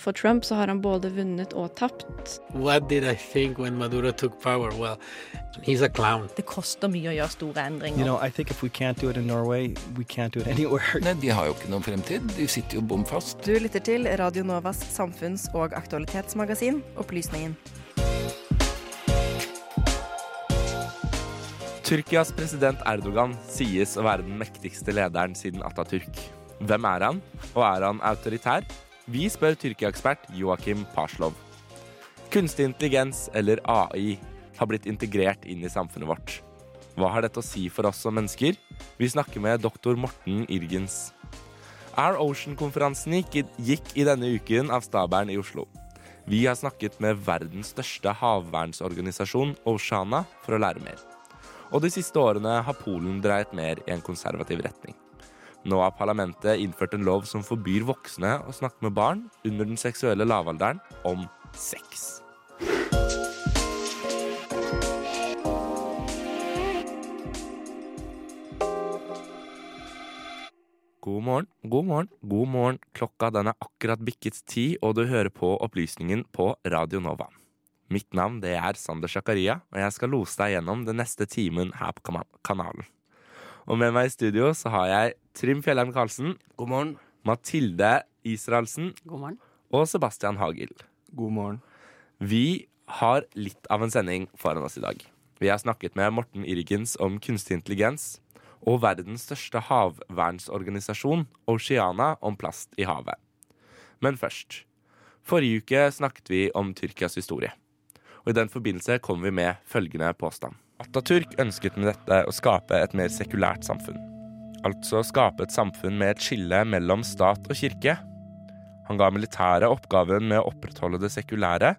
For Trump så har han både vunnet og tapt. What did I think when Maduro took power? Well, he's a clown. Det koster mye å gjøre store endringer. You know, I think if we can't do it in Norway, we can't do it anywhere. Nei, De har jo ikke noen fremtid. De sitter jo bom fast. Du lytter til Radio Novas samfunns- og aktualitetsmagasin Opplysningen. Tyrkias president Erdogan sies å være den mektigste lederen siden Atatürk. Hvem er han, og er han autoritær? Vi spør Tyrkia-ekspert Joakim Paslov. Kunstig intelligens, eller AI, har blitt integrert inn i samfunnet vårt. Hva har dette å si for oss som mennesker? Vi snakker med doktor Morten Irgens. Our Ocean-konferansen gikk, i denne uken av Stabern i Oslo. Vi har snakket med verdens største havvernsorganisasjon, Oceana, for å lære mer. Og de siste årene har Polen dreiet mer i en konservativ retning. Nå har parlamentet innført en lov som forbyr voksne å snakke med barn under den seksuelle lavalderen om sex. God morgen, god morgen, god morgen. Klokka den er akkurat bikket ti, og du hører på Opplysningen på Radio Nova. Mitt navn det er Sander Zakaria, og jeg skal lose deg gjennom den neste timen her på kanalen. Og med meg i studio så har jeg Trym Fjellheim Karlsen, God morgen. Mathilde Israelsen God morgen. og Sebastian Hagel. God morgen. Vi har litt av en sending foran oss i dag. Vi har snakket med Morten Irgens om kunstig intelligens og verdens største havvernsorganisasjon, Oceana, om plast i havet. Men først. Forrige uke snakket vi om Tyrkias historie. Og I den forbindelse kom vi med følgende påstand. Atatürk ønsket med dette å skape et mer sekulært samfunn. Altså skape et samfunn med et skille mellom stat og kirke. Han ga militæret oppgaven med å opprettholde det sekulære,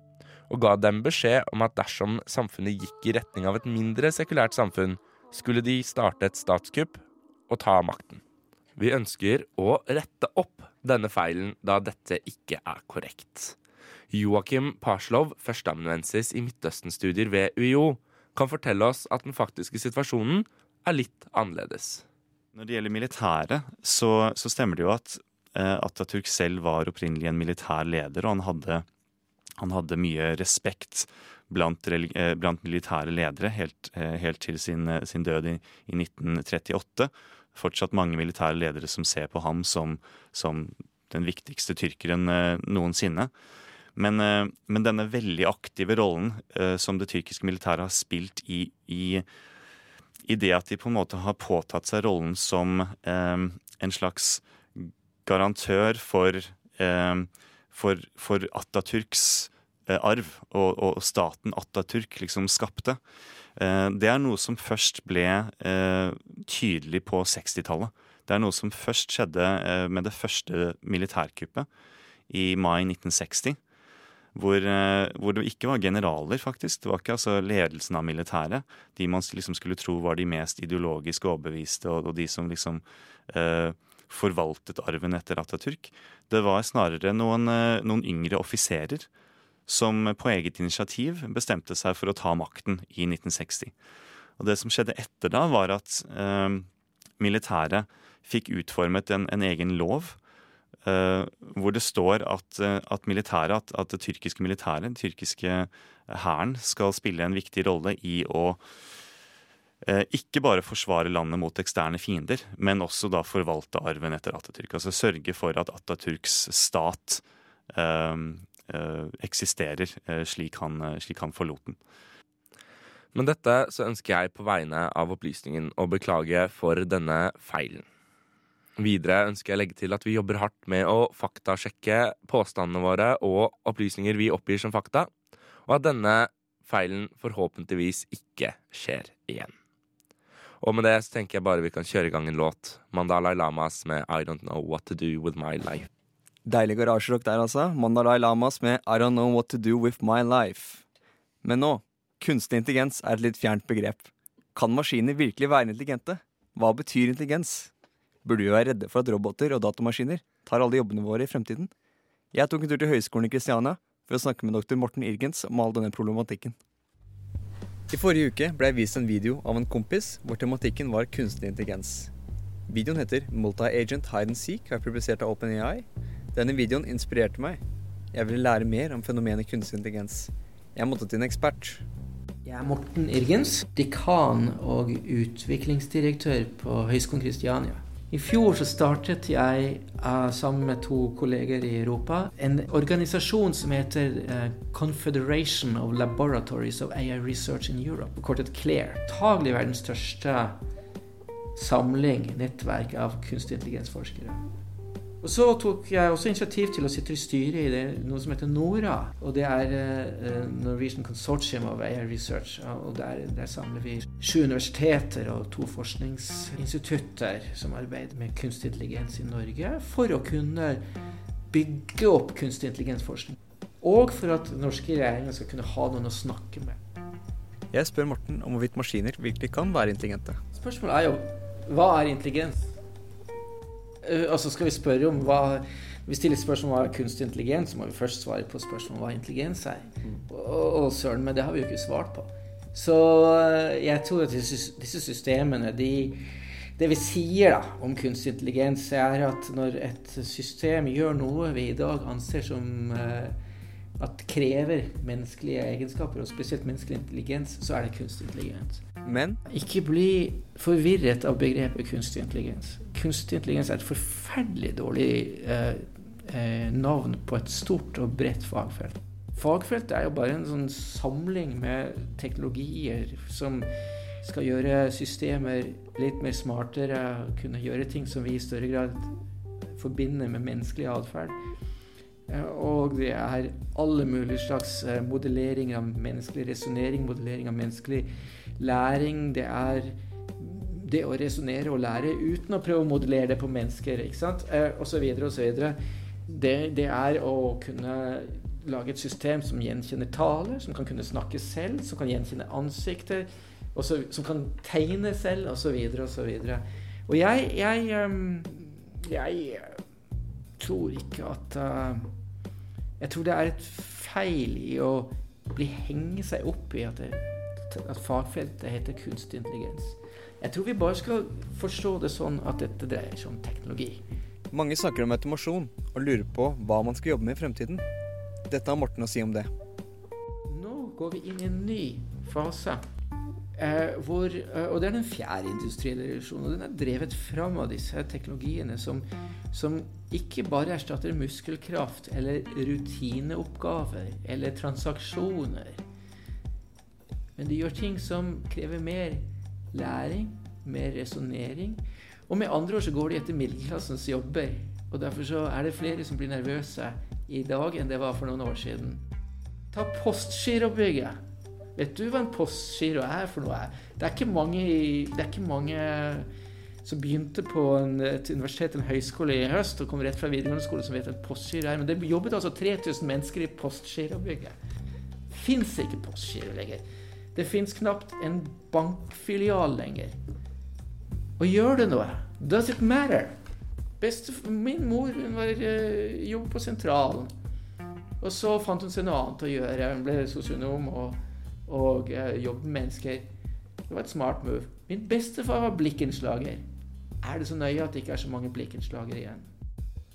og ga dem beskjed om at dersom samfunnet gikk i retning av et mindre sekulært samfunn, skulle de starte et statskupp og ta makten. Vi ønsker å rette opp denne feilen, da dette ikke er korrekt. Joakim Parslov, førsteamanuensis i Midtøsten-studier ved UiO, kan fortelle oss at den faktiske situasjonen er litt annerledes. Når det gjelder militæret, så, så stemmer det jo at eh, Atatürk selv var opprinnelig en militær leder, og han hadde, han hadde mye respekt blant, eh, blant militære ledere helt, eh, helt til sin, eh, sin død i, i 1938. Fortsatt mange militære ledere som ser på ham som, som den viktigste tyrkeren eh, noensinne. Men, eh, men denne veldig aktive rollen eh, som det tyrkiske militæret har spilt i, i i det at de på en måte har påtatt seg rollen som eh, en slags garantør for, for, for Atatürks arv, og, og staten Atatürk liksom skapte. Det er noe som først ble tydelig på 60-tallet. Det er noe som først skjedde med det første militærkuppet i mai 1960 hvor, eh, hvor det ikke var generaler, faktisk. Det var ikke altså ledelsen av militæret. De man liksom skulle tro var de mest ideologisk overbeviste, og, og de som liksom eh, forvaltet arven etter Atatürk. Det var snarere noen, eh, noen yngre offiserer som på eget initiativ bestemte seg for å ta makten i 1960. Og det som skjedde etter da, var at eh, militæret fikk utformet en, en egen lov hvor det står at, uh, at, militære, at, at, det tyrkiske militæret, den tyrkiske hæren, skal spille en viktig rolle i å uh, ikke bare forsvare landet mot eksterne fiender, men også da forvalte arven etter Atatürk. Altså sørge for at Atatürks stat eksisterer slik han, slik han forlot den. Men dette så ønsker jeg på vegne av opplysningen å beklage for denne feilen. Videre ønsker jeg å legge til at vi jobber hardt med å faktasjekke påstandene våre og opplysninger vi oppgir som fakta, og at denne feilen forhåpentligvis ikke skjer igjen. Og med det så tenker jeg bare vi kan kjøre i gang en låt. Mandalay Lamas med I Don't Know What To Do With My Life. Deilig garasjerock der, altså. Mandalay Lamas med I Don't Know What To Do With My Life. Men nå, kunstig intelligens er et litt fjernt begrep. Kan maskiner virkelig være intelligente? Hva betyr intelligens? Burde vi være redde for at roboter og datamaskiner tar alle jobbene våre i fremtiden? Jeg tok en tur til Høgskolen i Kristiania for å snakke med doktor Morten Irgens om all denne problematikken. I forrige uke ble jeg vist en video av en kompis hvor tematikken var kunstig intelligens. Videoen heter Multi-Agent Hide and Seek og er publisert av OpenAI. Denne videoen inspirerte meg. Jeg ville lære mer om fenomenet kunstig intelligens. Jeg måtte til en ekspert. Jeg er Morten Irgens, dekan og utviklingsdirektør på Høgskolen Kristiania. I fjor så startet jeg uh, sammen med to kolleger i Europa en organisasjon som heter uh, Confederation of Laboratories of AI Research in Europe, kortet CLAIR. Antagelig verdens største samling, nettverk av kunstig intelligensforskere. Og så tok jeg også initiativ til å sitte i styret i det, noe som heter NORA. Og det er uh, Norwegian Consortium of Air Research. Og der, der, samler vi sju universiteter og to forskningsinstitutter som arbeider med kunstig intelligens i Norge, for å kunne bygge opp kunstig intelligensforskning. Og for at den norske regjeringen skal kunne ha noen å snakke med. Jeg spør Morten om hvorvidt maskiner virkelig kan være intelligente. Spørsmålet er jo hva er intelligens? Uh, så skal vi spørre om hva Vi stiller spørsmål om hva er kunstig intelligens, så må vi først svare på spørsmål om hva intelligens er. Mm. Og, og søren, men det har vi jo ikke svart på. Så uh, jeg tror at disse, disse systemene de, Det vi sier da om kunstig intelligens, er at når et system gjør noe vi i dag anser som uh, at krever menneskelige egenskaper, og spesielt menneskelig intelligens, så er det kunstig intelligens. Men Ikke bli forvirret av begrepet kunstig intelligens. Kunstig intelligens er et forferdelig dårlig eh, eh, navn på et stort og bredt fagfelt. Fagfeltet er jo bare en sånn samling med teknologier som skal gjøre systemer litt mer smartere, kunne gjøre ting som vi i større grad forbinder med menneskelig atferd. Og det er alle mulige slags modellering av menneskelig resonnering, modellering av menneskelig læring. Det er det å resonnere og lære uten å prøve å modellere det på mennesker, ikke sant? og så videre og så videre. Det, det er å kunne lage et system som gjenkjenner taler, som kan kunne snakke selv, som kan gjenkjenne ansikter, så, som kan tegne selv, osv., osv. Og, og jeg, jeg, jeg tror ikke at uh, Jeg tror det er et feil i å bli henge seg opp i at, det, at fagfeltet heter kunstig intelligens. Jeg tror vi bare skal forstå det sånn at dette dreier seg om teknologi. Mange snakker om automasjon og lurer på hva man skal jobbe med i fremtiden. Dette har Morten å si om det. Nå går vi inn i en ny fase. Eh, hvor, eh, og det er den fjerde industrielle revolusjonen. Og den er drevet fram av disse teknologiene som, som ikke bare erstatter muskelkraft eller rutineoppgaver eller transaksjoner. Men de gjør ting som krever mer læring, mer resonnering. Og med andre ord så går de etter middelklassens jobber. Og derfor så er det flere som blir nervøse i dag enn det var for noen år siden. Ta Postgirobygget. Vet du hva en postgiro er for noe? Det er ikke mange, det er ikke mange som begynte på en, et universitet en høyskole i høst og kom rett fra videregående skole som vet en postgiro er. Men det jobbet altså 3000 mennesker i Postgirobygget. Fins ikke postgiro lenger. Det fins knapt en bankfilial lenger. Og gjør det noe? Does it matter? Beste, min mor hun var uh, jobbet på sentralen. Og så fant hun seg noe annet å gjøre. Hun ble sosionom og, og uh, jobbet med mennesker. Det var et smart move. Min bestefar var blikkenslager. Er det så nøye at det ikke er så mange blikkenslagere igjen?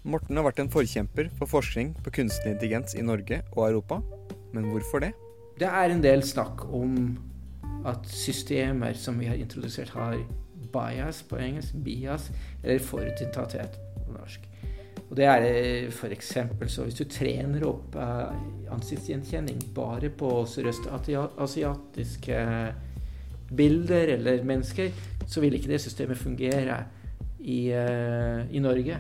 Morten har vært en forkjemper for forskning på kunstig intelligens i Norge og Europa. Men hvorfor det? Det er en del snakk om at systemer som vi har introdusert, har bias på engelsk, bias, eller forutinntatthet på norsk. Og det er f.eks. så hvis du trener opp uh, ansiktsgjenkjenning bare på sørøstasiatiske bilder eller mennesker, så vil ikke det systemet fungere i, uh, i Norge.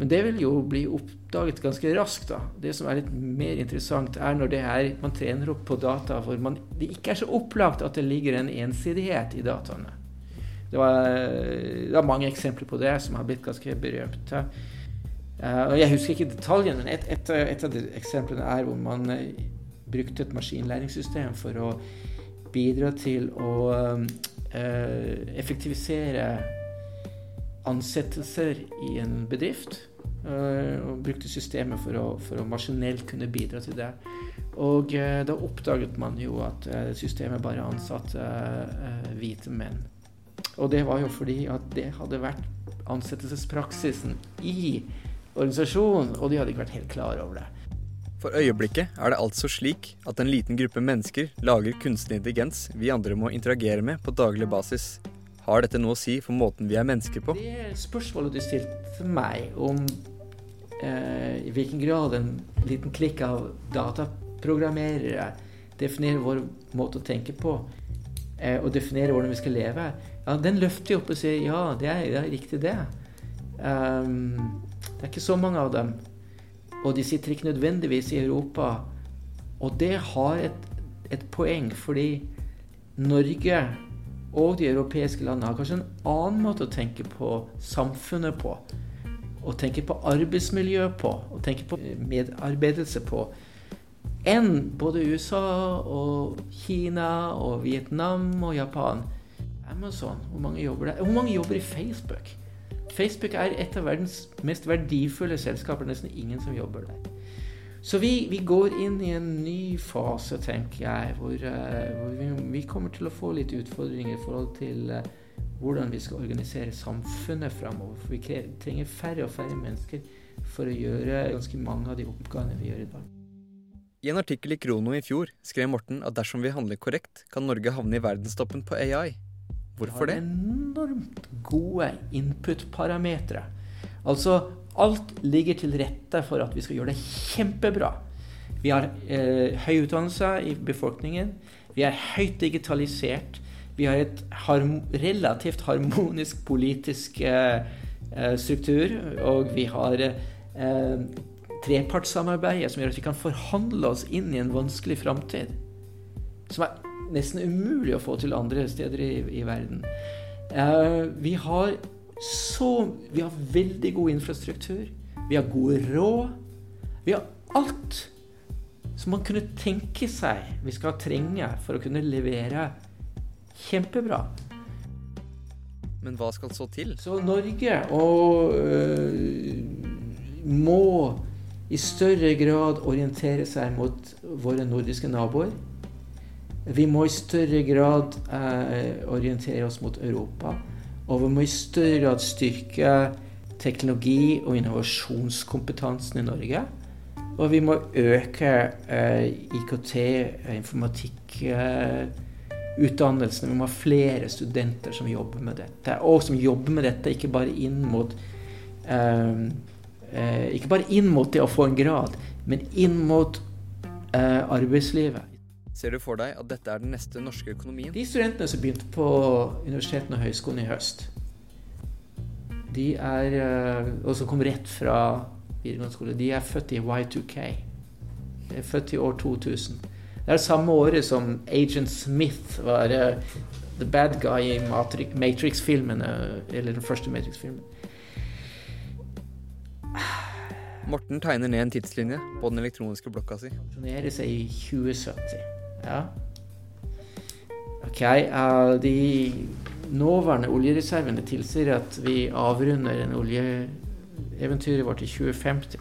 Men det vil jo bli oppdaget ganske raskt. da. Det som er litt mer interessant, er når er, man trener opp på data hvor man, det ikke er så opplagt at det ligger en ensidighet i dataene. Det, var, det er mange eksempler på det som har blitt ganske berømte. Uh, jeg husker ikke detaljene, men et, et, et, av de eksemplene er hvor man uh, brukte et maskinlæringssystem for å bidra til å uh, effektivisere ansettelser i en bedrift. Og brukte systemet for å, for å maskinelt kunne bidra til det. Og da oppdaget man jo at systemet bare ansatte hvite menn. Og det var jo fordi at det hadde vært ansettelsespraksisen i organisasjonen, og de hadde ikke vært helt klar over det. For øyeblikket er det altså slik at en liten gruppe mennesker lager kunstig intelligens vi andre må interagere med på daglig basis. Har dette noe å si for måten vi er mennesker på? Det spørsmålet du stilte meg om eh, i hvilken grad en liten klikk av dataprogrammerere definerer vår måte å tenke på, eh, og definerer hvordan vi skal leve, ja, den løfter jo opp og sier ja, det er, det er riktig, det. Um, det er ikke så mange av dem. Og de sitter ikke nødvendigvis i Europa. Og det har et, et poeng, fordi Norge og de europeiske landene har kanskje en annen måte å tenke på samfunnet på. Å tenke på arbeidsmiljø på, å tenke på medarbeidelse på, enn både USA og Kina og Vietnam og Japan. Amazon, hvor mange jobber der? Hvor mange jobber i Facebook? Facebook er et av verdens mest verdifulle selskaper. Nesten ingen som jobber der. Så vi, vi går inn i en ny fase, tenker jeg, hvor, uh, hvor vi, vi, kommer til å få litt utfordringer i forhold til uh, hvordan vi skal organisere samfunnet framover. For vi trenger færre og færre mennesker for å gjøre ganske mange av de oppgavene vi gjør i dag. I en artikkel i Krono i fjor skrev Morten at dersom vi handler korrekt, kan Norge havne i verdenstoppen på AI. Hvorfor det? Vi har enormt gode input-parametere. Altså alt ligger til rette for at vi skal gjøre det kjempebra. Vi har eh, høy utdannelse i befolkningen. Vi er høyt digitalisert. Vi har et harm relativt harmonisk politisk eh, eh struktur. Og vi har eh, trepartssamarbeidet som gjør at vi kan forhandle oss inn i en vanskelig framtid. Som er nesten umulig å få til andre steder i, i verden. Eh, vi har så Vi har veldig god infrastruktur. Vi har gode råd. Vi har alt som man kunne tenke seg vi skal trenge for å kunne levere kjempebra. Men hva skal så til? Så Norge og, øh, må i større grad orientere seg mot våre nordiske naboer. Vi må i større grad eh, orientere oss mot Europa. Og vi må i større grad styrke teknologi- og innovasjonskompetansen i Norge. Og vi må øke eh, IKT, informatikkutdannelsen. informatikkutdannelsene. Eh, vi må ha flere studenter som jobber med dette. Og som jobber med dette ikke bare inn mot eh, eh, Ikke bare inn mot det å få en grad, men inn mot arbeidslivet. Ser du for deg at dette er den neste norske økonomien? De studentene som begynte på universitetene og høyskolen i høst, de er, eh, og som kom rett fra videregående skole, de er født i Y2K. De er født i år 2000. Det er samme året som Agent Smith var uh, the bad guy i Matrix-filmene, eller den første Matrix-filmen. Morten tegner ned en tidslinje på den elektroniske blokka si. Pensjonere seg i 2070. Ja. OK. Uh, de nåværende oljereservene tilsier at vi avrunder en oljeeventyret vårt i 2050.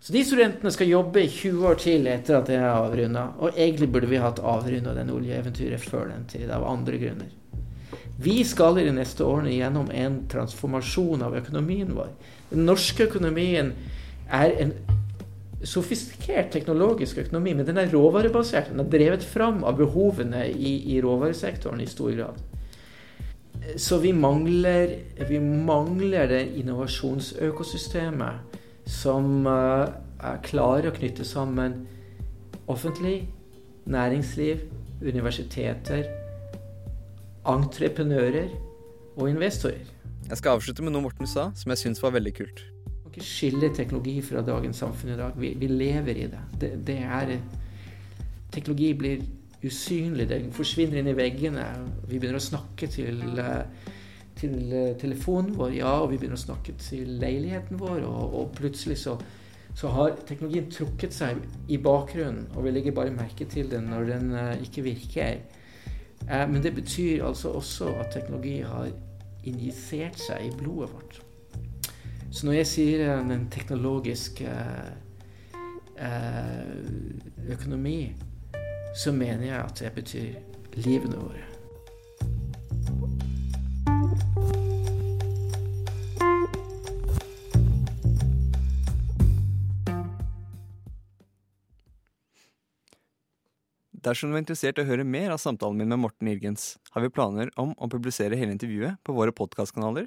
Så de studentene skal jobbe i 20 år til etter at det er avrunda. Og egentlig burde vi hatt avrunda den oljeeventyret før den tid, av andre grunner. Vi skal i de neste årene gjennom en transformasjon av økonomien vår. Den norske økonomien er en sofistikert teknologisk økonomi, men den er råvarebasert. Den er drevet fram av behovene i, i råvaresektoren i stor grad. Så vi mangler, vi mangler det innovasjonsøkosystemet som uh, er klare å knytte sammen offentlig, næringsliv, universiteter, entreprenører og investorer. Jeg skal avslutte med noe Morten sa, som jeg syns var veldig kult ikke skille teknologi fra dagens samfunn i dag. Vi, vi lever i det. det. det. er Teknologi blir usynlig. Den forsvinner inn i veggene. Vi begynner å snakke til, eh, til eh, telefonen vår, ja, og vi begynner å snakke til leiligheten vår, og, og plutselig så, så har teknologien trukket seg i bakgrunnen, og vi legger bare merke til den når den uh, ikke virker. Uh, men det betyr altså også at teknologi har injisert seg i blodet vårt. Så når jeg sier eh, en teknologisk eh, økonomi, så mener jeg at det betyr livene våre. Dersom du er interessert i å høre mer av samtalen min med Morten Irgens, har vi planer om å publisere hele intervjuet på våre podkastkanaler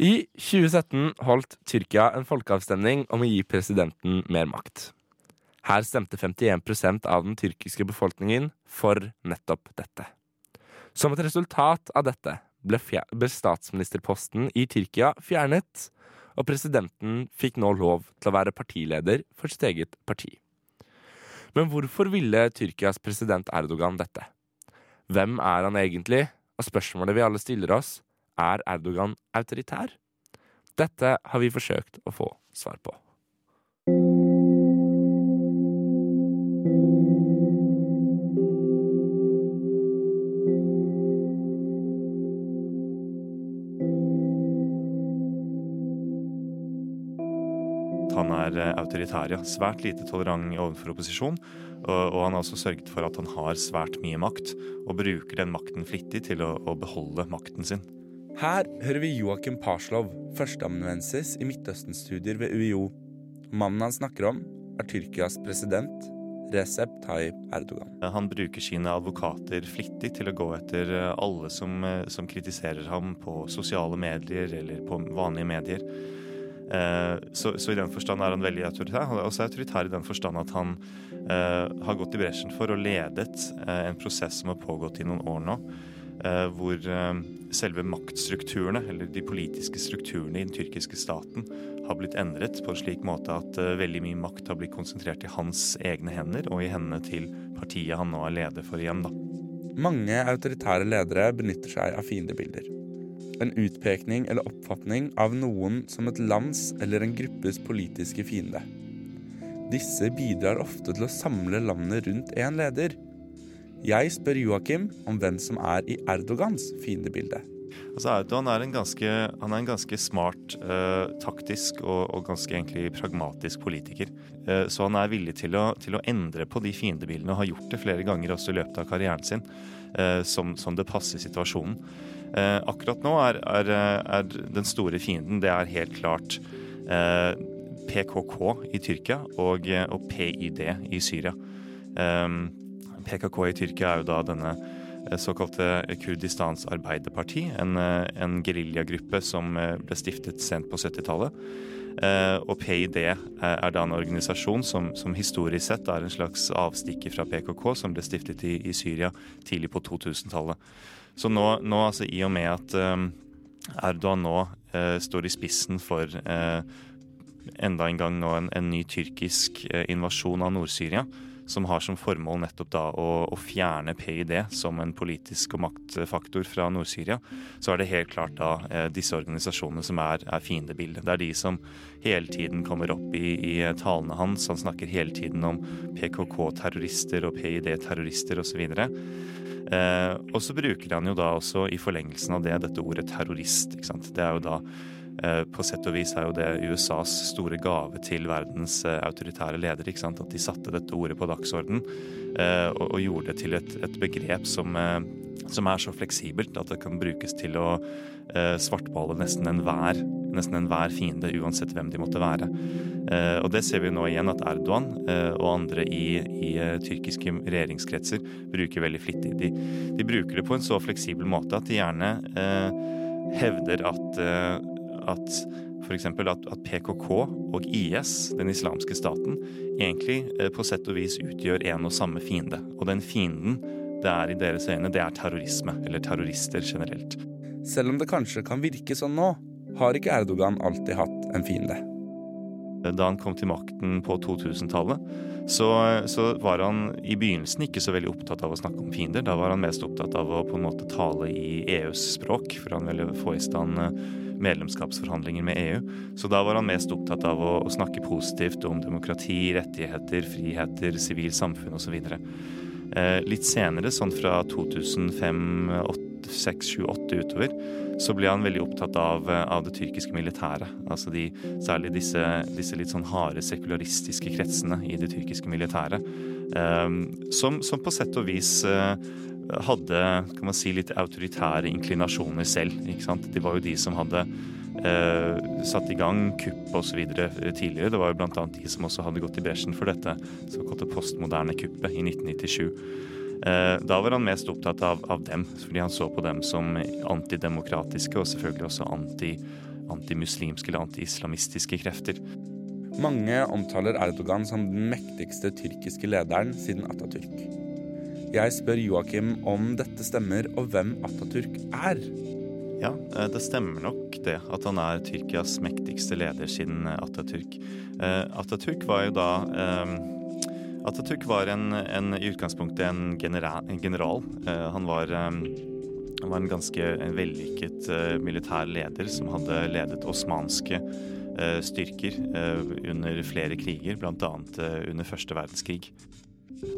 I 2017 holdt Tyrkia en folkeavstemning om å gi presidenten mer makt. Her stemte 51% av den tyrkiske befolkningen for nettopp dette. Som et resultat av dette ble, ble statsministerposten i Tyrkia fjernet, og presidenten fikk nå lov til å være partileder for sitt eget parti. Men hvorfor ville Tyrkias president Erdogan dette? Hvem er han egentlig? Og spørsmålet vi alle stiller oss, er Erdogan autoritær? Dette har vi forsøkt å få svar på. Han er eh, autoritær, ja. Svært lite tolerant overfor opposisjon. Og, han har også sørget for at han har svært mye makt, og bruker den makten flittig til å beholde makten sin. Her hører vi Joakim Parslov, førsteamanuensis i Midtøsten-studier ved UiO. Mannen han snakker om, er Tyrkias president Recep Tayyip Erdogan. Han bruker sine advokater flittig til å gå etter eh, alle som, eh, som kritiserer ham på sosiale medier eller på vanlige medier. Eh, så, så, i den forstand er han veldig autoritær. Han er også autoritær i den forstand at han uh, har gått i bresjen for og ledet uh, en prosess som har pågått i noen år nå. Uh, hvor selve maktstrukturene, eller de politiske strukturene i den tyrkiske staten, har blitt endret på en slik måte at veldig mye makt har blitt konsentrert i hans egne hender og i hendene til partiet han nå er leder for igjen. Da. Mange autoritære ledere benytter seg av fiendebilder en utpekning eller oppfatning av noen som et lands eller en gruppes politiske fiende. Disse bidrar ofte til å samle landet rundt én leder. Jeg spør Joakim om hvem som er i Erdogans fiendebilde. Altså Erdogan er en ganske, er en ganske smart, eh, taktisk og, og, ganske egentlig pragmatisk politiker. Eh, så han er villig til å, til å, endre på de fiendebildene og har gjort det flere ganger også i løpet av karrieren sin, eh, som, som det passer situasjonen. Eh, akkurat nå er, er, er, den store fienden det er helt klart eh, PKK i Tyrkia og, og PYD i Syria. Eh, PKK i Tyrkia er jo da denne eh, såkalte Kurdistans Arbeiderparti, en, eh, en geriljagruppe som eh, ble stiftet sent på 70-tallet. Og PID er da en organisasjon som, som, historisk sett er en slags avstikker fra PKK, som ble stiftet i, i Syria tidlig på 2000-tallet. Så nå, nå altså, i og med at Erdogan nå uh, står i spissen for uh, enda en gang nå en, en ny tyrkisk uh, invasjon av Nord-Syria, som har som formål nettopp da å, å, fjerne PID som en politisk og maktfaktor fra Nord-Syria, så er det helt klart da eh, disse organisasjonene som er, er fiendebildet. Det er de som hele tiden kommer opp i, i talene hans. Han snakker hele tiden om PKK-terrorister og PID-terrorister osv. Eh, og så bruker han jo da også i forlengelsen av det dette ordet terrorist. ikke sant? Det er jo da eh, På sett og vis er jo det USAs store gave til verdens eh, autoritære ledere. At de satte dette ordet på dagsorden eh, og, gjorde det til et, begrep som, eh, som, er så fleksibelt at det kan brukes til å svartballe nesten enhver nesten enhver fiende, uansett hvem de måtte være. Eh, og det ser vi nå igjen at Erdogan eh, og andre i, i tyrkiske regjeringskretser bruker veldig flittig. De, de, bruker det på en så fleksibel måte at de gjerne eh, hevder at, at f.eks. At, at PKK og IS, den islamske staten, egentlig eh, på sett og vis utgjør en og samme fiende. Og den fienden det er i deres øyne, det er terrorisme, eller terrorister generelt. Selv om det kanskje kan virke sånn nå, har ikke Erdogan alltid hatt en fiende. Da han kom til makten på 2000-tallet, så, så, var han i begynnelsen ikke så veldig opptatt av å snakke om fiender. Da var han mest opptatt av å på en måte tale i EUs språk, for han ville få i stand eh, medlemskapsforhandlinger med EU. Så da var han mest opptatt av å, å snakke positivt om demokrati, rettigheter, friheter, sivilt samfunn osv. Eh, litt senere, sånn fra 2005, 6, 7, 8 utover, så ble han veldig opptatt av, eh, av det tyrkiske militæret. Altså de, særlig disse, disse, litt sånn harde sekularistiske kretsene i det tyrkiske militæret. Um, som, som, på sett og vis uh, hadde kan man si, litt autoritære inklinasjoner selv. ikke sant? De var jo de som hadde uh, satt i gang kupp osv. tidligere. Det var jo bl.a. de som også hadde gått i bresjen for dette såkalte postmoderne kuppet i 1997. Eh, da var han mest opptatt av, av, dem, fordi han så på dem som antidemokratiske og selvfølgelig også anti, antimuslimske eller antiislamistiske krefter. Mange omtaler Erdogan som den mektigste tyrkiske lederen siden Atatürk. Jeg spør Joakim om dette stemmer, og hvem Atatürk er. Ja, eh, det stemmer nok det, at han er Tyrkias mektigste leder siden Atatürk. Eh, Atatürk var jo da Atatürk var en, en, i utgangspunktet en, genera, en general. Uh, han var, um, han var en ganske vellykket uh, militær leder som hadde ledet osmanske uh, styrker under flere kriger, bl.a. under første verdenskrig.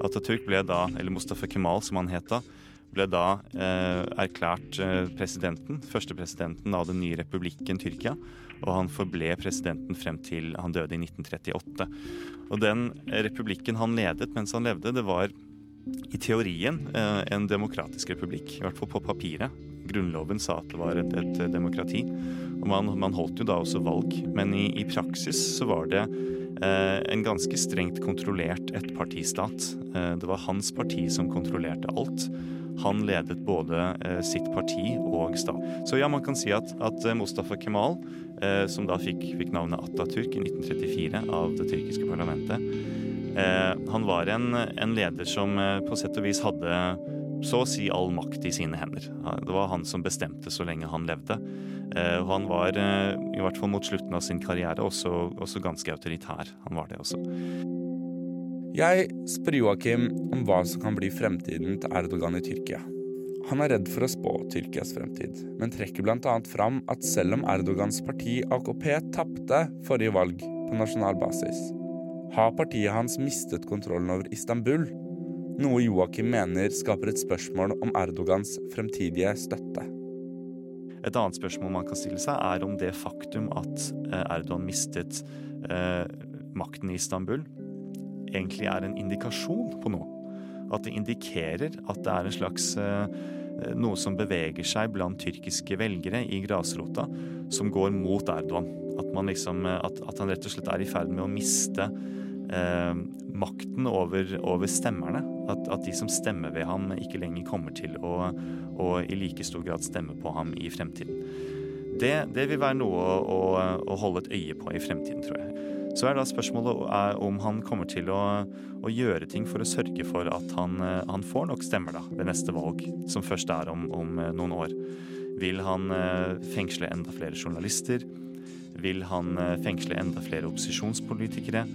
Atatürk ble da, eller Mustafa Kemal som han het da, ble da erklært presidenten, førstepresidenten av den nye republikken Tyrkia og han forble presidenten frem til han døde i 1938. Og den republikken han ledet mens han levde, det var i teorien eh, en demokratisk republikk, i hvert fall på papiret. Grunnloven sa at det var et, et demokrati, og man, man, holdt jo da også valg. Men i, i praksis så var det eh, en ganske strengt kontrollert ettpartistat. Eh, det var hans parti som kontrollerte alt. Han ledet både eh, sitt parti og stat. Så ja, man kan si at, at Mustafa Kemal Eh, som da fikk, fikk, navnet Atatürk i 1934 av det tyrkiske parlamentet. Eh, han var en, en, leder som eh, på sett og vis hadde så å si all makt i sine hender. Det var han som bestemte så lenge han levde. Og han var, i hvert fall mot slutten av sin karriere, også, også ganske autoritær. Han var det også. Jeg spør Joakim om hva som kan bli fremtiden til Erdogan i Tyrkia. Han er redd for å spå Tyrkias fremtid, men trekker bl.a. fram at selv om Erdogans parti AKP tapte forrige valg på nasjonal basis, har partiet hans mistet kontrollen over Istanbul, noe Joakim mener skaper et spørsmål om Erdogans fremtidige støtte. Et annet spørsmål man kan stille seg, er om det faktum at eh, Erdogan mistet eh, makten i Istanbul, egentlig er en indikasjon på noe. At det indikerer at det er en slags eh, noe som beveger seg blant tyrkiske velgere i grasrota, som går mot Erdogan. At, liksom, eh, at, at han rett og slett er i ferd med å miste eh, makten over, over stemmerne. At, at, de som stemmer ved ham, ikke lenger kommer til å, å i like stor grad stemme på ham i fremtiden. Det, det vil være noe å, å holde et øye på i fremtiden, tror jeg. Så er da spørsmålet om han kommer til å, å gjøre ting for å sørge for at han, eh, han, får nok stemmer da, ved neste valg, som først er om, om eh, noen år. Vil han eh, fengsle enda flere journalister? Vil han fengsle enda flere opposisjonspolitikere?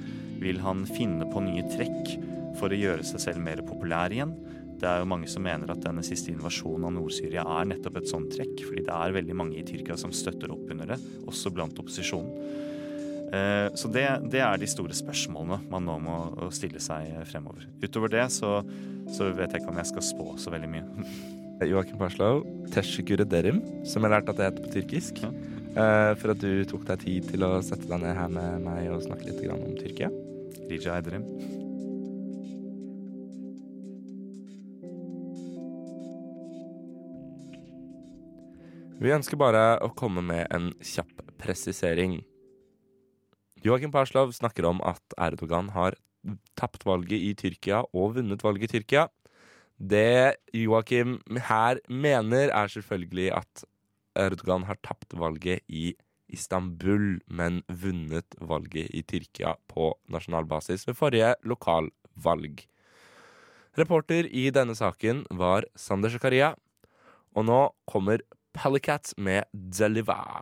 Vil han finne på nye trekk for å gjøre seg selv mer populær igjen? Det er jo mange som mener at denne siste invasjonen av Nord-Syria er nettopp et sånt trekk, fordi det er veldig mange i Tyrkia som støtter opp under det, også blant opposisjonen. Eh, så det, det, er de store spørsmålene man nå må stille seg fremover. Utover det så, så vet jeg ikke om jeg skal spå så veldig mye. Joakim Parslow, teşekkür ederim, som jeg lærte at det heter på tyrkisk. Ja. Eh, for at du tok deg tid til å sette deg ned her med meg og snakke litt om Tyrkia. Rija ederim. Vi ønsker bare å komme med en kjapp presisering. Joakim Parslov snakker om at Erdogan har tapt valget i Tyrkia og vunnet valget i Tyrkia. Det Joakim her mener, er selvfølgelig at Erdogan har tapt valget i Istanbul, men vunnet valget i Tyrkia på nasjonal basis ved forrige lokalvalg. Reporter i denne saken var Sander Zakaria, og nå kommer Pellicat med Deliva.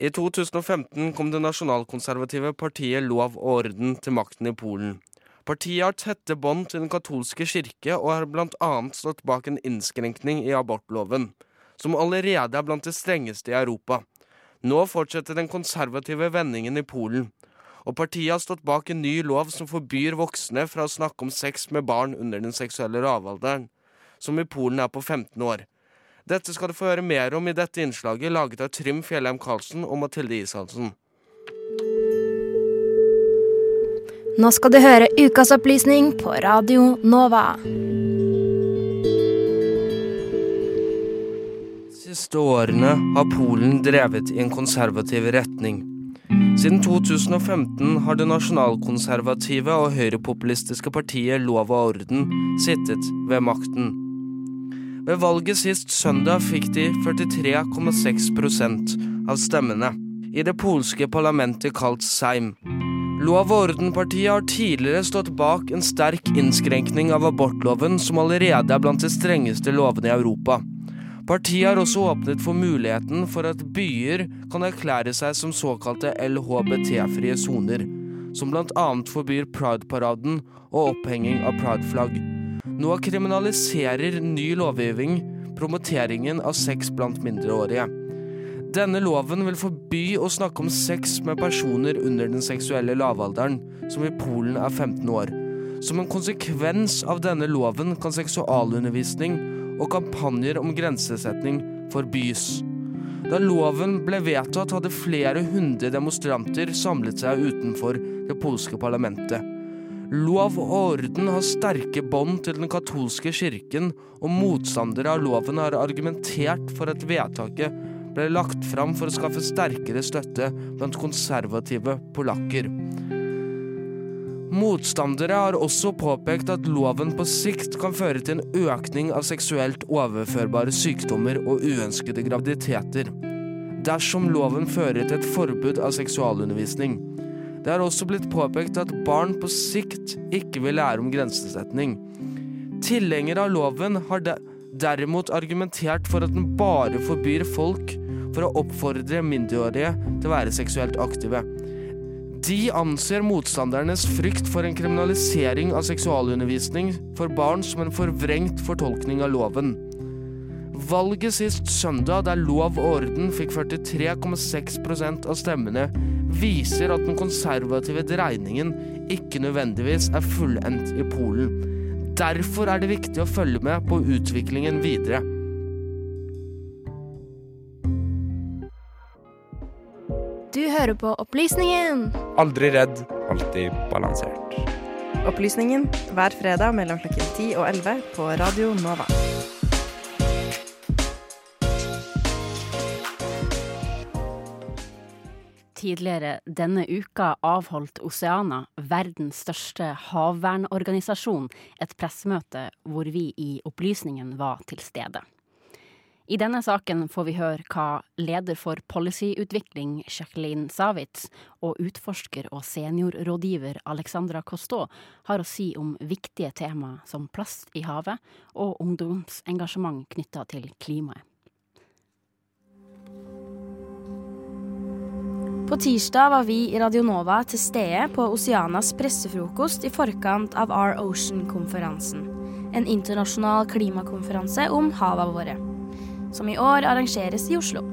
I 2015 kom det nasjonalkonservative partiet Lov og orden til makten i Polen. Partiet har tette bånd til den katolske kirke og har bl.a. stått bak en innskrenkning i abortloven, som allerede er blant de strengeste i Europa. Nå fortsetter den konservative vendingen i Polen, og partiet har stått bak en ny lov som forbyr voksne fra å snakke om sex med barn under den seksuelle lavalderen, som i Polen er på 15 år. Dette skal du få høre mer om i dette innslaget, laget av Trym Fjellheim Karlsen og Mathilde Ishansen. Nå skal du høre ukas opplysning på Radio Nova. De siste årene har Polen drevet i en konservativ retning. Siden 2015 har det nasjonalkonservative og høyrepopulistiske partiet Lov og orden sittet ved makten. Ved valget sist søndag fikk de 43,6% av stemmene i det polske parlamentet kalt Seim. Lov- og ordenpartiet har tidligere stått bak en sterk innskrenkning av abortloven, som allerede er blant de strengeste lovene i Europa. Partiet har også åpnet for muligheten for at byer kan erklære seg som såkalte LHBT-frie soner, som bl.a. forbyr Pride-paraden og opphenging av Pride-flagg. Nå kriminaliserer ny lovgivning promoteringen av sex blant mindreårige. Denne loven vil forby å snakke om sex med personer under den seksuelle lavalderen, som i Polen er 15 år. Som en konsekvens av denne loven kan seksualundervisning og kampanjer om grensesetning forbys. Da loven ble vedtatt, hadde flere hundre demonstranter samlet seg utenfor det polske parlamentet. Lov og orden har sterke bånd til den katolske kirken, og motstandere av loven har argumentert for at vedtaket ble lagt fram for å skaffe sterkere støtte blant konservative polakker. Motstandere har også påpekt at loven på sikt kan føre til en økning av seksuelt overførbare sykdommer og uønskede graviditeter, dersom loven fører til et forbud av seksualundervisning. Det har også blitt påpekt at barn på sikt ikke vil lære om grensesetning. Tilhengere av loven har de derimot argumentert for at den bare forbyr folk for å oppfordre mindreårige til å være seksuelt aktive. De anser motstandernes frykt for en kriminalisering av seksualundervisning for barn som en forvrengt fortolkning av loven. Valget sist søndag, der lov og orden fikk 43,6 av stemmene, viser at den konservative dreiningen ikke nødvendigvis er fullendt i Polen. Derfor er det viktig å følge med på utviklingen videre. Du hører på Opplysningen. Aldri redd, alltid balansert. Opplysningen hver fredag mellom klokken 10 og 11 på Radio Nova. Tidligere denne uka avholdt Oceana, verdens største havvernorganisasjon, et pressemøte hvor vi i Opplysningen var til stede. I denne saken får vi høre hva leder for policyutvikling Jacqueline Savitz og utforsker og seniorrådgiver Alexandra Cousteau har å si om viktige tema som plast i havet og ungdomsengasjement knytta til klimaet. På tirsdag var vi i Radionova til stede på Oceanas pressefrokost i forkant av Our Ocean-konferansen. En internasjonal klimakonferanse om hava våre. Som i år arrangeres i Oslo.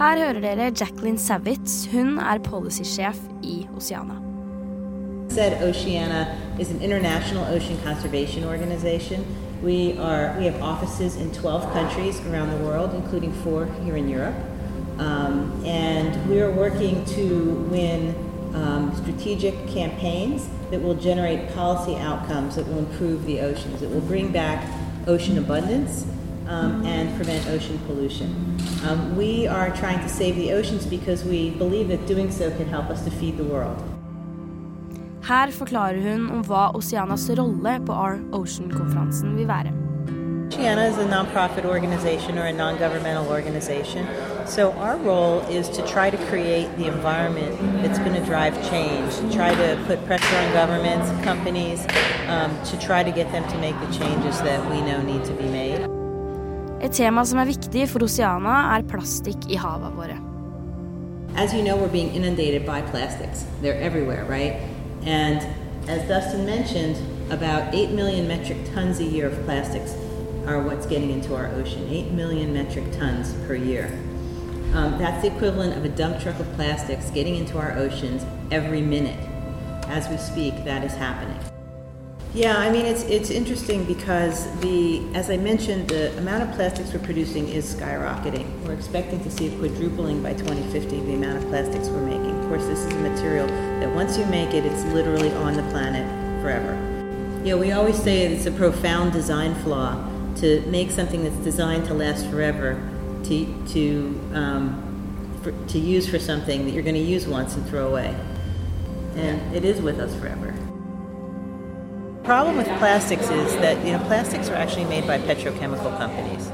Her hører dere Jacqueline Savitz. Hun er policysjef i Oceana. said Oceana is an international ocean conservation organization. We are we have offices in 12 countries around the world, including four here in Europe. Um, and we are working to win um, strategic campaigns that will generate policy outcomes that will improve the oceans. It will bring back ocean abundance um, and prevent ocean pollution. Um, we are trying to save the oceans because we believe that doing so can help us to feed the world. Her forklarer hun om hva Oceanas rolle på Our Ocean-konferansen vil være. Oceana is a nonprofit organization or a non-governmental organization. So our role is to try to create the environment that's going to drive change, try to put pressure on governments, companies, um, to try to get them to make the changes that we know need to be made. Et tema som er viktig for Oceana, er plastikk i havene våre. as you know, we're being inundated by plastics. They're everywhere, right? And as Dustin mentioned, about 8 million metric tons a year of plastics are what's getting into our ocean. 8 million metric tons per year. Um, that's the equivalent of a dump truck of plastics getting into our oceans every minute. As we speak, that is happening. Yeah, I mean it's it's interesting because the as I mentioned, the amount of plastics we're producing is skyrocketing. We're expecting to see a quadrupling by 2050 the amount of plastics we're making. Of course, this is a material that once you make it, it's literally on the planet forever. You know, we always say it's a profound design flaw to make something that's designed to last forever to to um, for, to use for something that you're going to use once and throw away, and it is with us forever. The problem with plastics is that you know plastics are actually made by petrochemical companies.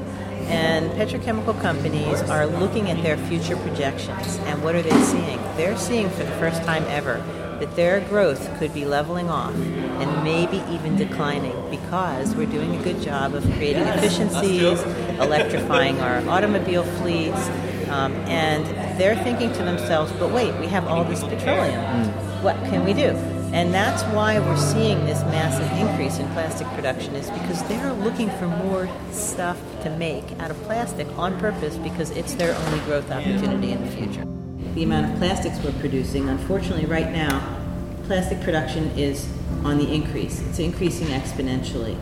And petrochemical companies are looking at their future projections and what are they seeing? They're seeing for the first time ever that their growth could be leveling off and maybe even declining because we're doing a good job of creating efficiencies electrifying our automobile fleets um, and they're thinking to themselves but wait we have all this petroleum. What can we do? And that's why we're seeing this massive increase in plastic production is because they're looking for more stuff to make out of plastic on purpose because it's their only growth opportunity in the future. The amount of plastics we're producing, unfortunately right now, plastic production is on the increase. It's increasing exponentially.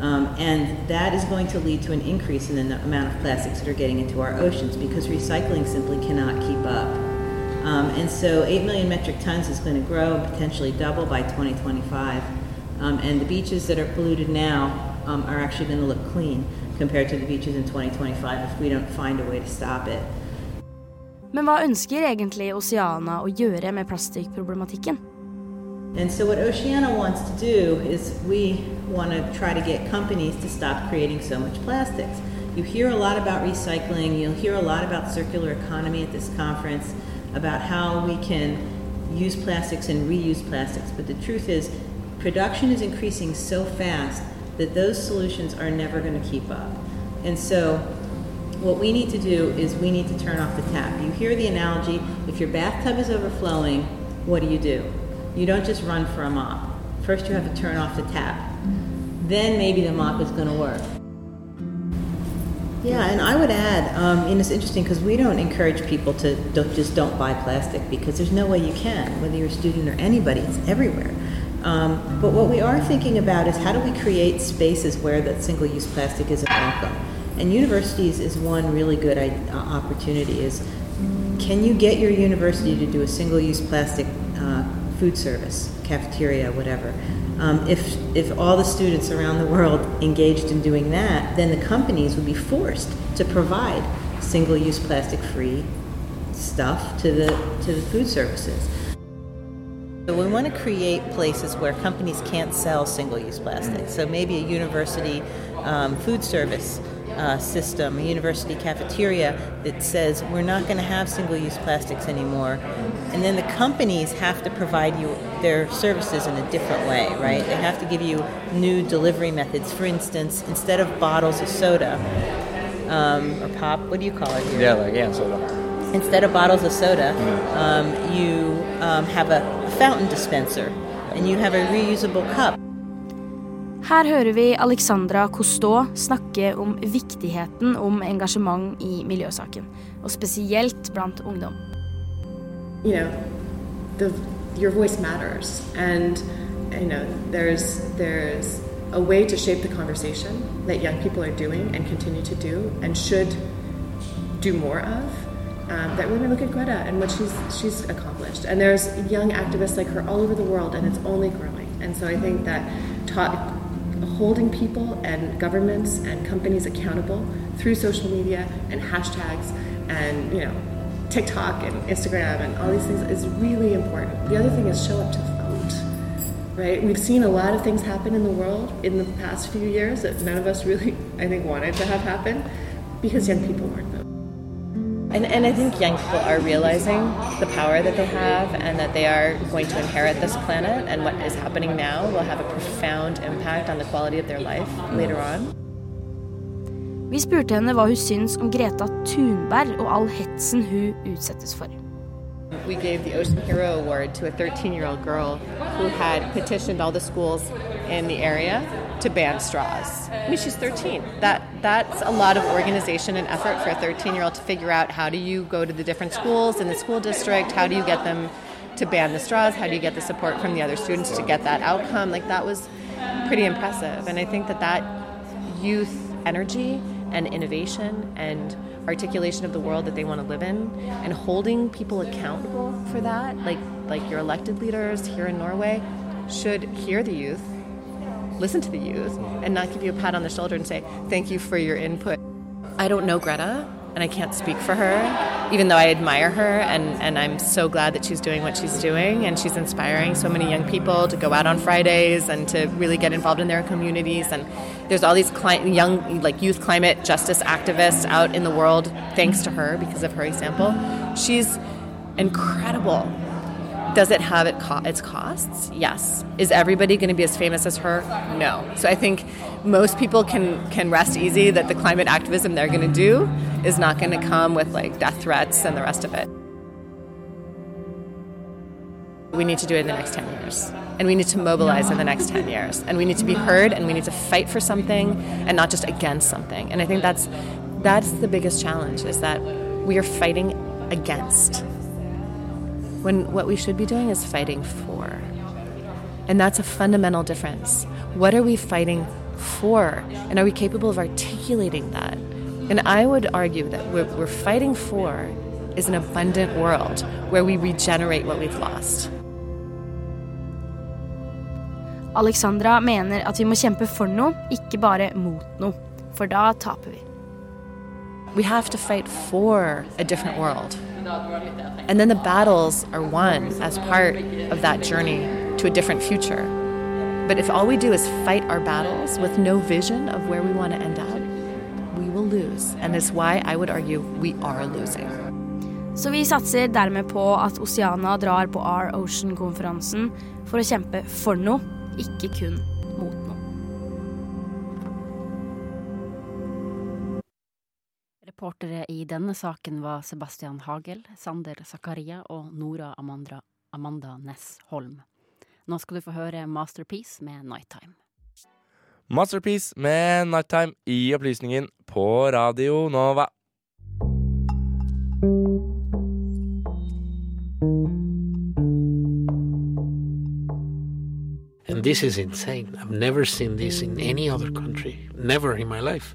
Um, and that is going to lead to an increase in the amount of plastics that are getting into our oceans because recycling simply cannot keep up. Um, and so 8 million metric tons is going to grow and potentially double by 2025. Um, and the beaches that are polluted now um, are actually going to look clean compared to the beaches in 2025 if we don't find a way to stop it. Men hva ønsker egentlig Oceana å gjøre med plastikkproblematikken? And so what Oceana wants to do is we want to try to get companies to stop creating so much plastics. You hear a lot about recycling, you'll hear a lot about circular economy at this conference about how we can use plastics and reuse plastics. But the truth is, production is increasing so fast that those solutions are never going to keep up. And so, what we need to do is we need to turn off the tap. You hear the analogy if your bathtub is overflowing, what do you do? You don't just run for a mop. First, you have to turn off the tap. Then maybe the mop is going to work. Yeah, and I would add, um, and it's interesting because we don't encourage people to don't, just don't buy plastic because there's no way you can, whether you're a student or anybody, it's everywhere. Um, but what we are thinking about is how do we create spaces where that single-use plastic isn't welcome? And universities is one really good uh, opportunity. Is can you get your university to do a single-use plastic uh, food service, cafeteria, whatever? Um, if, if all the students around the world engaged in doing that, then the companies would be forced to provide single-use plastic-free stuff to the, to the food services. So we want to create places where companies can't sell single-use plastic. So maybe a university um, food service uh, system, a university cafeteria that says we're not going to have single-use plastics anymore, and then the companies have to provide you their services in a different way, right? They have to give you new delivery methods. For instance, instead of bottles of soda um, or pop, what do you call it here? Yeah, like yeah, soda. Instead of bottles of soda, um, you um, have a fountain dispenser, and you have a reusable cup. Her hører vi Alexandra Cousteau snakke om viktigheten om engasjement i miljøsaken, og spesielt blant ungdom. You know, the, your voice matters, and you know there's there's a way to shape the conversation that young people are doing and continue to do and should do more of. Um, that we look at Greta and what she's she's accomplished, and there's young activists like her all over the world, and it's only growing. And so I think that taught holding people and governments and companies accountable through social media and hashtags and you know TikTok and Instagram and all these things is really important. The other thing is show up to vote. Right? We've seen a lot of things happen in the world in the past few years that none of us really I think wanted to have happen because young people weren't. And, and I think young people are realizing the power that they have and that they are going to inherit this planet and what is happening now will have a profound impact on the quality of their life later on. Vi spurte henne hva hun syns om Greta Thunberg og all hetsen hun utsettes for. We gave the Ocean Hero Award to a 13 year old girl who had petitioned all the schools in the area to ban straws. I mean, she's 13. That that's a lot of organization and effort for a 13 year old to figure out how do you go to the different schools in the school district, how do you get them to ban the straws, how do you get the support from the other students to get that outcome. Like that was pretty impressive, and I think that that youth energy and innovation and articulation of the world that they want to live in and holding people accountable for that like like your elected leaders here in Norway should hear the youth listen to the youth and not give you a pat on the shoulder and say thank you for your input. I don't know Greta and I can't speak for her even though I admire her and, and I'm so glad that she's doing what she's doing and she's inspiring so many young people to go out on Fridays and to really get involved in their communities and there's all these cli- young like youth climate justice activists out in the world thanks to her because of her example. She's incredible does it have it co- its costs? Yes. Is everybody going to be as famous as her? No. So i think most people can can rest easy that the climate activism they're going to do is not going to come with like death threats and the rest of it. We need to do it in the next 10 years. And we need to mobilize in the next 10 years. And we need to be heard and we need to fight for something and not just against something. And i think that's that's the biggest challenge is that we are fighting against when what we should be doing is fighting for and that's a fundamental difference what are we fighting for and are we capable of articulating that and i would argue that what we're fighting for is an abundant world where we regenerate what we've lost Alexandra mener at vi må kjempe for noe, ikke bare mot noe. For da taper vi. We have to fight for a different world. And then the battles are won as part of that journey to a different future. But if all we do is fight our battles with no vision of where we want to end up, we will lose. And it's why I would argue we are losing. Så vi satser dermed på at Oceana drar på Our Ocean-konferansen for å kjempe for noe, ikke kun Reportere i denne saken var Sebastian Hagel, Sander Zakaria og Nora Amanda, Amanda Ness Holm. Nå skal du få høre Masterpiece med Nighttime. Masterpiece med Nighttime i opplysningen på Radio Nova. And this is insane. I've never seen this in any other country. Never in my life.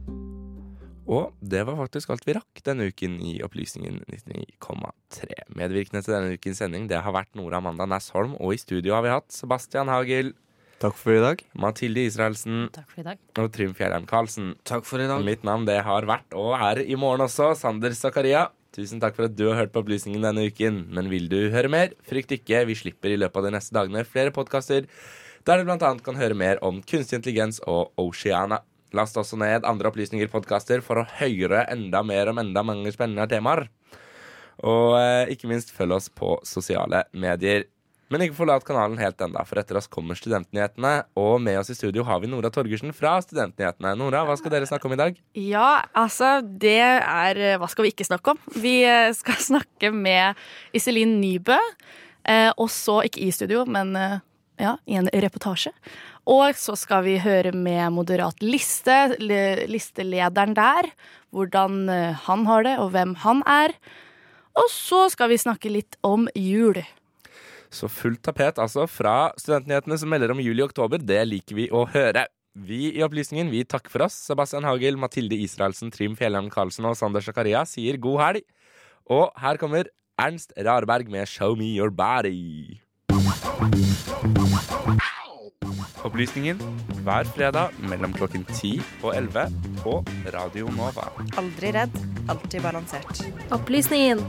Og det var faktisk alt vi rakk denne uken i Opplysningen 99,3. Medvirkende til denne ukens sending det har vært Nora Amanda Næssholm, og i studio har vi hatt Sebastian Hagel. Takk for i dag. Mathilde Israelsen. Takk for i dag. Og Trym Fjellheim Karlsen. Takk for i dag. Mitt navn det har vært, og er i morgen også, Sander Zakaria. Tusen takk for at du har hørt på Opplysningen denne uken. Men vil du høre mer? Frykt ikke, vi slipper i løpet av de neste dagene flere podkaster der du bl.a. kan høre mer om kunstig intelligens og Oceana. Last også ned andre opplysninger podkaster for å høre enda mer om enda mange spennende temaer. Og eh, ikke minst følg oss på sosiale medier. Men ikke forlat kanalen helt enda, for etter oss kommer Studentnyhetene. Og med oss i studio har vi Nora Torgersen fra Studentnyhetene. Nora, hva skal dere snakke om i dag? Ja, altså, det er Hva skal vi ikke snakke om? Vi eh, skal snakke med Iselin Nybø. Eh, og så, ikke i studio, men eh, ja, i en reportasje. Og så skal vi høre med Moderat liste, listelederen der. Hvordan eh, han har det, og hvem han er. Og så skal vi snakke litt om jul. Så fullt tapet altså fra Studentnyhetene som melder om juli og oktober. Det liker vi å høre. Vi i Opplysningen vi takker for oss. Sebastian Hagel, Mathilde Israelsen, Trym Fjellheim Karlsen og Sander Zakaria sier god helg. Og her kommer Ernst Rarberg med 'Show Me Your Body'. Opplysningen hver fredag mellom klokken 10 og 11 på Radio Nova. Aldri redd, alltid balansert. Opplysningen.